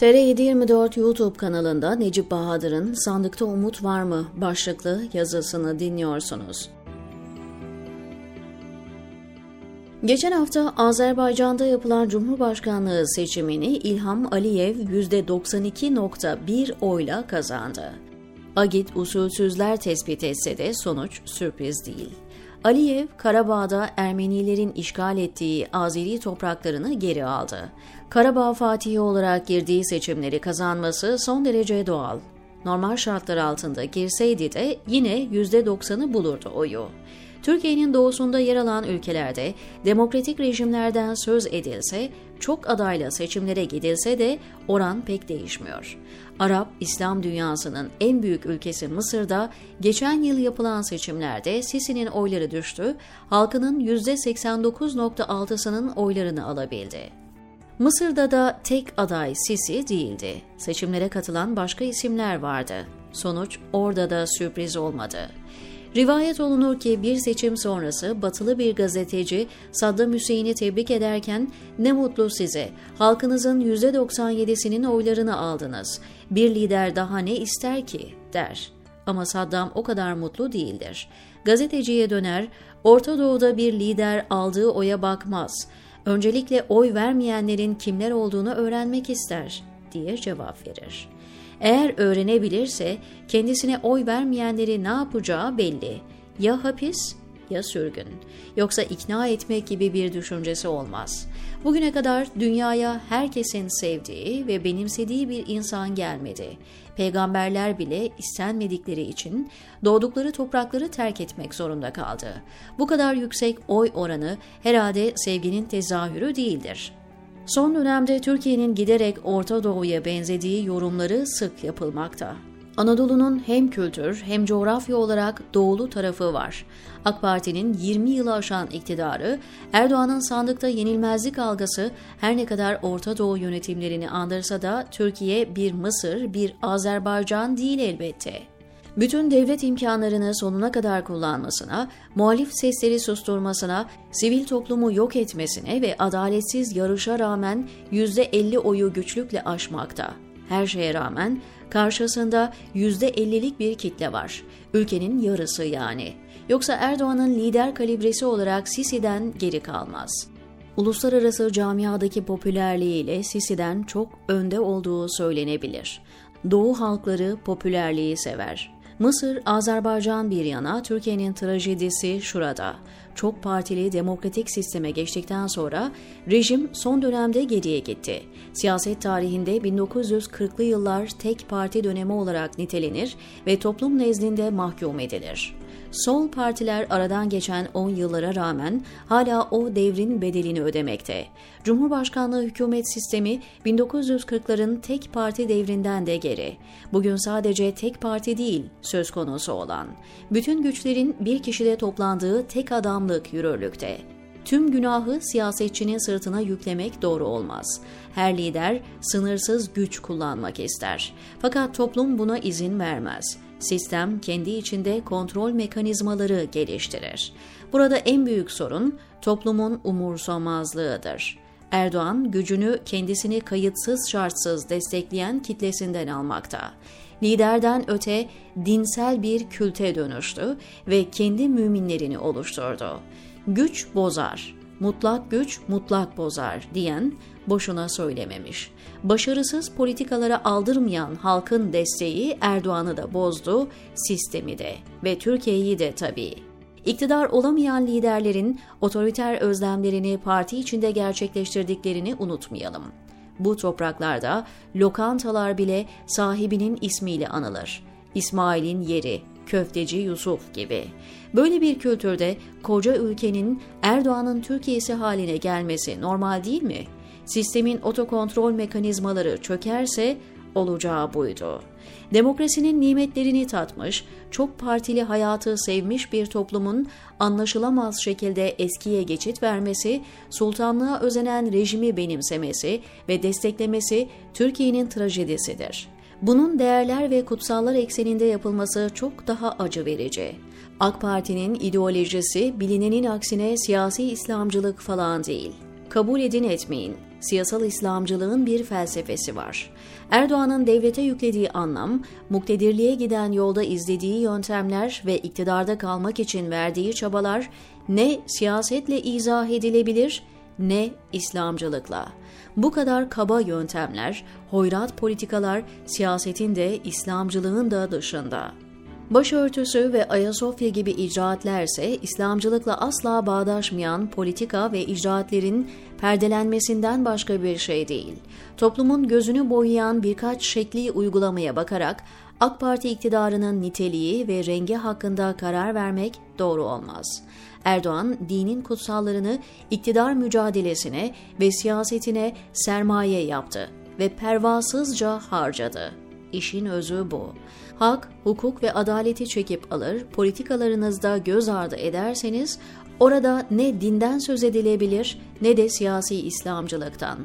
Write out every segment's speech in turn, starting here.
TR724 YouTube kanalında Necip Bahadır'ın Sandıkta Umut Var mı başlıklı yazısını dinliyorsunuz. Geçen hafta Azerbaycan'da yapılan Cumhurbaşkanlığı seçimini İlham Aliyev %92.1 oyla kazandı. Agit usulsüzler tespit etse de sonuç sürpriz değil. Aliyev, Karabağ'da Ermenilerin işgal ettiği Azeri topraklarını geri aldı. Karabağ Fatihi olarak girdiği seçimleri kazanması son derece doğal. Normal şartlar altında girseydi de yine %90'ı bulurdu oyu. Türkiye'nin doğusunda yer alan ülkelerde demokratik rejimlerden söz edilse, çok adayla seçimlere gidilse de oran pek değişmiyor. Arap, İslam dünyasının en büyük ülkesi Mısır'da geçen yıl yapılan seçimlerde Sisi'nin oyları düştü, halkının %89.6'sının oylarını alabildi. Mısır'da da tek aday Sisi değildi. Seçimlere katılan başka isimler vardı. Sonuç orada da sürpriz olmadı. Rivayet olunur ki bir seçim sonrası batılı bir gazeteci Saddam Hüseyin'i tebrik ederken ne mutlu size, halkınızın %97'sinin oylarını aldınız, bir lider daha ne ister ki der. Ama Saddam o kadar mutlu değildir. Gazeteciye döner, Orta Doğu'da bir lider aldığı oya bakmaz. Öncelikle oy vermeyenlerin kimler olduğunu öğrenmek ister diye cevap verir. Eğer öğrenebilirse kendisine oy vermeyenleri ne yapacağı belli. Ya hapis ya sürgün. Yoksa ikna etmek gibi bir düşüncesi olmaz. Bugüne kadar dünyaya herkesin sevdiği ve benimsediği bir insan gelmedi. Peygamberler bile istenmedikleri için doğdukları toprakları terk etmek zorunda kaldı. Bu kadar yüksek oy oranı herhalde sevginin tezahürü değildir. Son dönemde Türkiye'nin giderek Orta Doğu'ya benzediği yorumları sık yapılmakta. Anadolu'nun hem kültür hem coğrafya olarak doğulu tarafı var. AK Parti'nin 20 yılı aşan iktidarı, Erdoğan'ın sandıkta yenilmezlik algısı her ne kadar Orta Doğu yönetimlerini andırsa da Türkiye bir Mısır, bir Azerbaycan değil elbette bütün devlet imkanlarını sonuna kadar kullanmasına, muhalif sesleri susturmasına, sivil toplumu yok etmesine ve adaletsiz yarışa rağmen %50 oyu güçlükle aşmakta. Her şeye rağmen karşısında %50'lik bir kitle var. Ülkenin yarısı yani. Yoksa Erdoğan'ın lider kalibresi olarak Sisi'den geri kalmaz. Uluslararası camiadaki popülerliğiyle Sisi'den çok önde olduğu söylenebilir. Doğu halkları popülerliği sever. Mısır, Azerbaycan bir yana Türkiye'nin trajedisi şurada. Çok partili demokratik sisteme geçtikten sonra rejim son dönemde geriye gitti. Siyaset tarihinde 1940'lı yıllar tek parti dönemi olarak nitelenir ve toplum nezdinde mahkum edilir. Sol partiler aradan geçen 10 yıllara rağmen hala o devrin bedelini ödemekte. Cumhurbaşkanlığı hükümet sistemi 1940'ların tek parti devrinden de geri. Bugün sadece tek parti değil söz konusu olan. Bütün güçlerin bir kişide toplandığı tek adamlık yürürlükte. Tüm günahı siyasetçinin sırtına yüklemek doğru olmaz. Her lider sınırsız güç kullanmak ister. Fakat toplum buna izin vermez. Sistem kendi içinde kontrol mekanizmaları geliştirir. Burada en büyük sorun toplumun umursamazlığıdır. Erdoğan gücünü kendisini kayıtsız şartsız destekleyen kitlesinden almakta. Liderden öte dinsel bir külte dönüştü ve kendi müminlerini oluşturdu. Güç bozar, mutlak güç mutlak bozar diyen boşuna söylememiş. Başarısız politikalara aldırmayan halkın desteği Erdoğan'ı da bozdu, sistemi de ve Türkiye'yi de tabii. İktidar olamayan liderlerin otoriter özlemlerini parti içinde gerçekleştirdiklerini unutmayalım. Bu topraklarda lokantalar bile sahibinin ismiyle anılır. İsmail'in yeri, köfteci Yusuf gibi. Böyle bir kültürde koca ülkenin Erdoğan'ın Türkiye'si haline gelmesi normal değil mi? Sistemin otokontrol mekanizmaları çökerse olacağı buydu. Demokrasinin nimetlerini tatmış, çok partili hayatı sevmiş bir toplumun anlaşılamaz şekilde eskiye geçit vermesi, sultanlığa özenen rejimi benimsemesi ve desteklemesi Türkiye'nin trajedisidir. Bunun değerler ve kutsallar ekseninde yapılması çok daha acı verici. AK Parti'nin ideolojisi bilinenin aksine siyasi İslamcılık falan değil. Kabul edin etmeyin. Siyasal İslamcılığın bir felsefesi var. Erdoğan'ın devlete yüklediği anlam, muktedirliğe giden yolda izlediği yöntemler ve iktidarda kalmak için verdiği çabalar ne siyasetle izah edilebilir ne İslamcılıkla. Bu kadar kaba yöntemler, hoyrat politikalar siyasetin de İslamcılığın da dışında. Başörtüsü ve Ayasofya gibi icraatlerse İslamcılıkla asla bağdaşmayan politika ve icraatlerin perdelenmesinden başka bir şey değil. Toplumun gözünü boyayan birkaç şekli uygulamaya bakarak AK Parti iktidarının niteliği ve rengi hakkında karar vermek doğru olmaz. Erdoğan dinin kutsallarını iktidar mücadelesine ve siyasetine sermaye yaptı ve pervasızca harcadı. İşin özü bu. Hak, hukuk ve adaleti çekip alır, politikalarınızda göz ardı ederseniz orada ne dinden söz edilebilir ne de siyasi İslamcılıktan.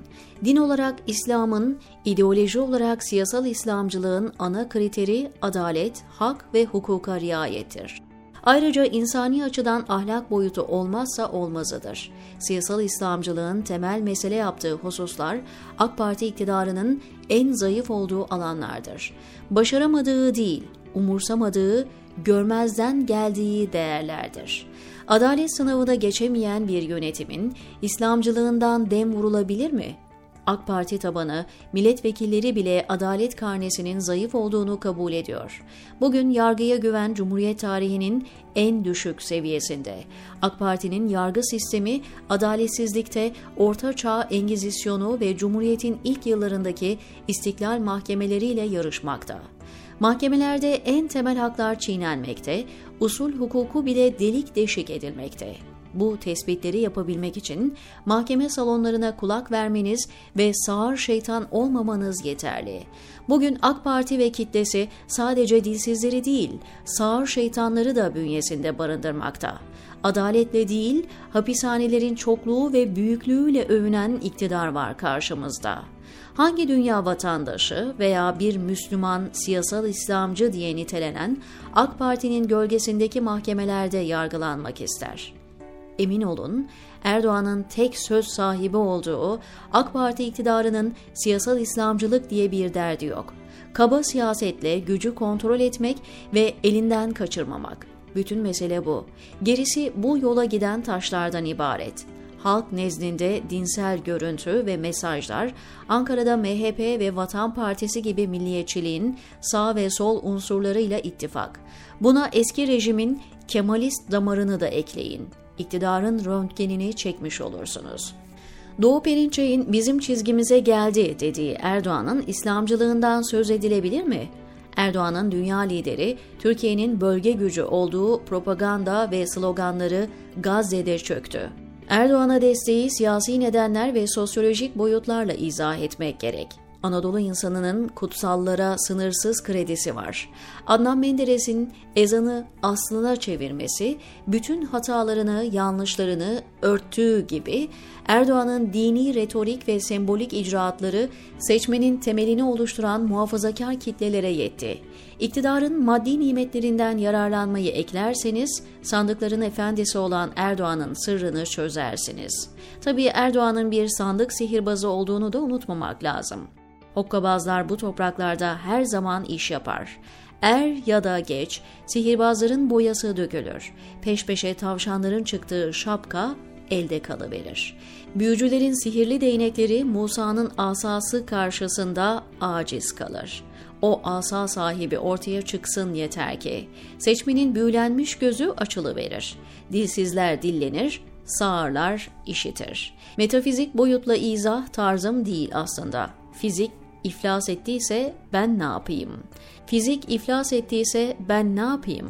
Din olarak İslam'ın, ideoloji olarak siyasal İslamcılığın ana kriteri adalet, hak ve hukuka riayettir. Ayrıca insani açıdan ahlak boyutu olmazsa olmazıdır. Siyasal İslamcılığın temel mesele yaptığı hususlar AK Parti iktidarının en zayıf olduğu alanlardır. Başaramadığı değil, umursamadığı, görmezden geldiği değerlerdir. Adalet sınavına geçemeyen bir yönetimin İslamcılığından dem vurulabilir mi? AK Parti tabanı, milletvekilleri bile adalet karnesinin zayıf olduğunu kabul ediyor. Bugün yargıya güven Cumhuriyet tarihinin en düşük seviyesinde. AK Parti'nin yargı sistemi adaletsizlikte Orta Çağ Engizisyonu ve Cumhuriyet'in ilk yıllarındaki istiklal mahkemeleriyle yarışmakta. Mahkemelerde en temel haklar çiğnenmekte, usul hukuku bile delik deşik edilmekte. Bu tespitleri yapabilmek için mahkeme salonlarına kulak vermeniz ve sağır şeytan olmamanız yeterli. Bugün AK Parti ve kitlesi sadece dilsizleri değil, sağır şeytanları da bünyesinde barındırmakta. Adaletle değil, hapishanelerin çokluğu ve büyüklüğüyle övünen iktidar var karşımızda. Hangi dünya vatandaşı veya bir Müslüman siyasal İslamcı diye nitelenen AK Parti'nin gölgesindeki mahkemelerde yargılanmak ister? Emin olun, Erdoğan'ın tek söz sahibi olduğu AK Parti iktidarının siyasal İslamcılık diye bir derdi yok. Kaba siyasetle gücü kontrol etmek ve elinden kaçırmamak. Bütün mesele bu. Gerisi bu yola giden taşlardan ibaret halk nezdinde dinsel görüntü ve mesajlar, Ankara'da MHP ve Vatan Partisi gibi milliyetçiliğin sağ ve sol unsurlarıyla ittifak. Buna eski rejimin Kemalist damarını da ekleyin iktidarın röntgenini çekmiş olursunuz. Doğu Perinçek'in bizim çizgimize geldi dediği Erdoğan'ın İslamcılığından söz edilebilir mi? Erdoğan'ın dünya lideri, Türkiye'nin bölge gücü olduğu propaganda ve sloganları Gazze'de çöktü. Erdoğan'a desteği siyasi nedenler ve sosyolojik boyutlarla izah etmek gerek. Anadolu insanının kutsallara sınırsız kredisi var. Adnan Menderes'in ezanı aslına çevirmesi, bütün hatalarını, yanlışlarını örttüğü gibi Erdoğan'ın dini retorik ve sembolik icraatları seçmenin temelini oluşturan muhafazakar kitlelere yetti. İktidarın maddi nimetlerinden yararlanmayı eklerseniz sandıkların efendisi olan Erdoğan'ın sırrını çözersiniz. Tabii Erdoğan'ın bir sandık sihirbazı olduğunu da unutmamak lazım. Hokkabazlar bu topraklarda her zaman iş yapar. Er ya da geç sihirbazların boyası dökülür. Peş peşe tavşanların çıktığı şapka elde kalıverir. Büyücülerin sihirli değnekleri Musa'nın asası karşısında aciz kalır. O asa sahibi ortaya çıksın yeter ki. Seçmenin büyülenmiş gözü açılıverir. Dilsizler dillenir, sağırlar işitir. Metafizik boyutla izah tarzım değil aslında. Fizik iflas ettiyse ben ne yapayım? Fizik iflas ettiyse ben ne yapayım?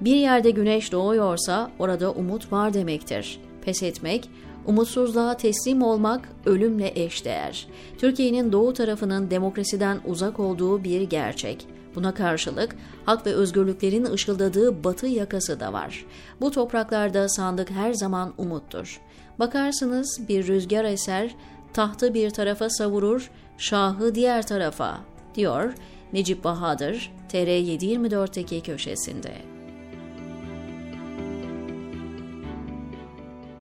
Bir yerde güneş doğuyorsa orada umut var demektir. Pes etmek, umutsuzluğa teslim olmak ölümle eşdeğer. Türkiye'nin doğu tarafının demokrasiden uzak olduğu bir gerçek. Buna karşılık hak ve özgürlüklerin ışıldadığı batı yakası da var. Bu topraklarda sandık her zaman umuttur. Bakarsınız bir rüzgar eser, tahtı bir tarafa savurur, şahı diğer tarafa, diyor Necip Bahadır, TR724'teki köşesinde.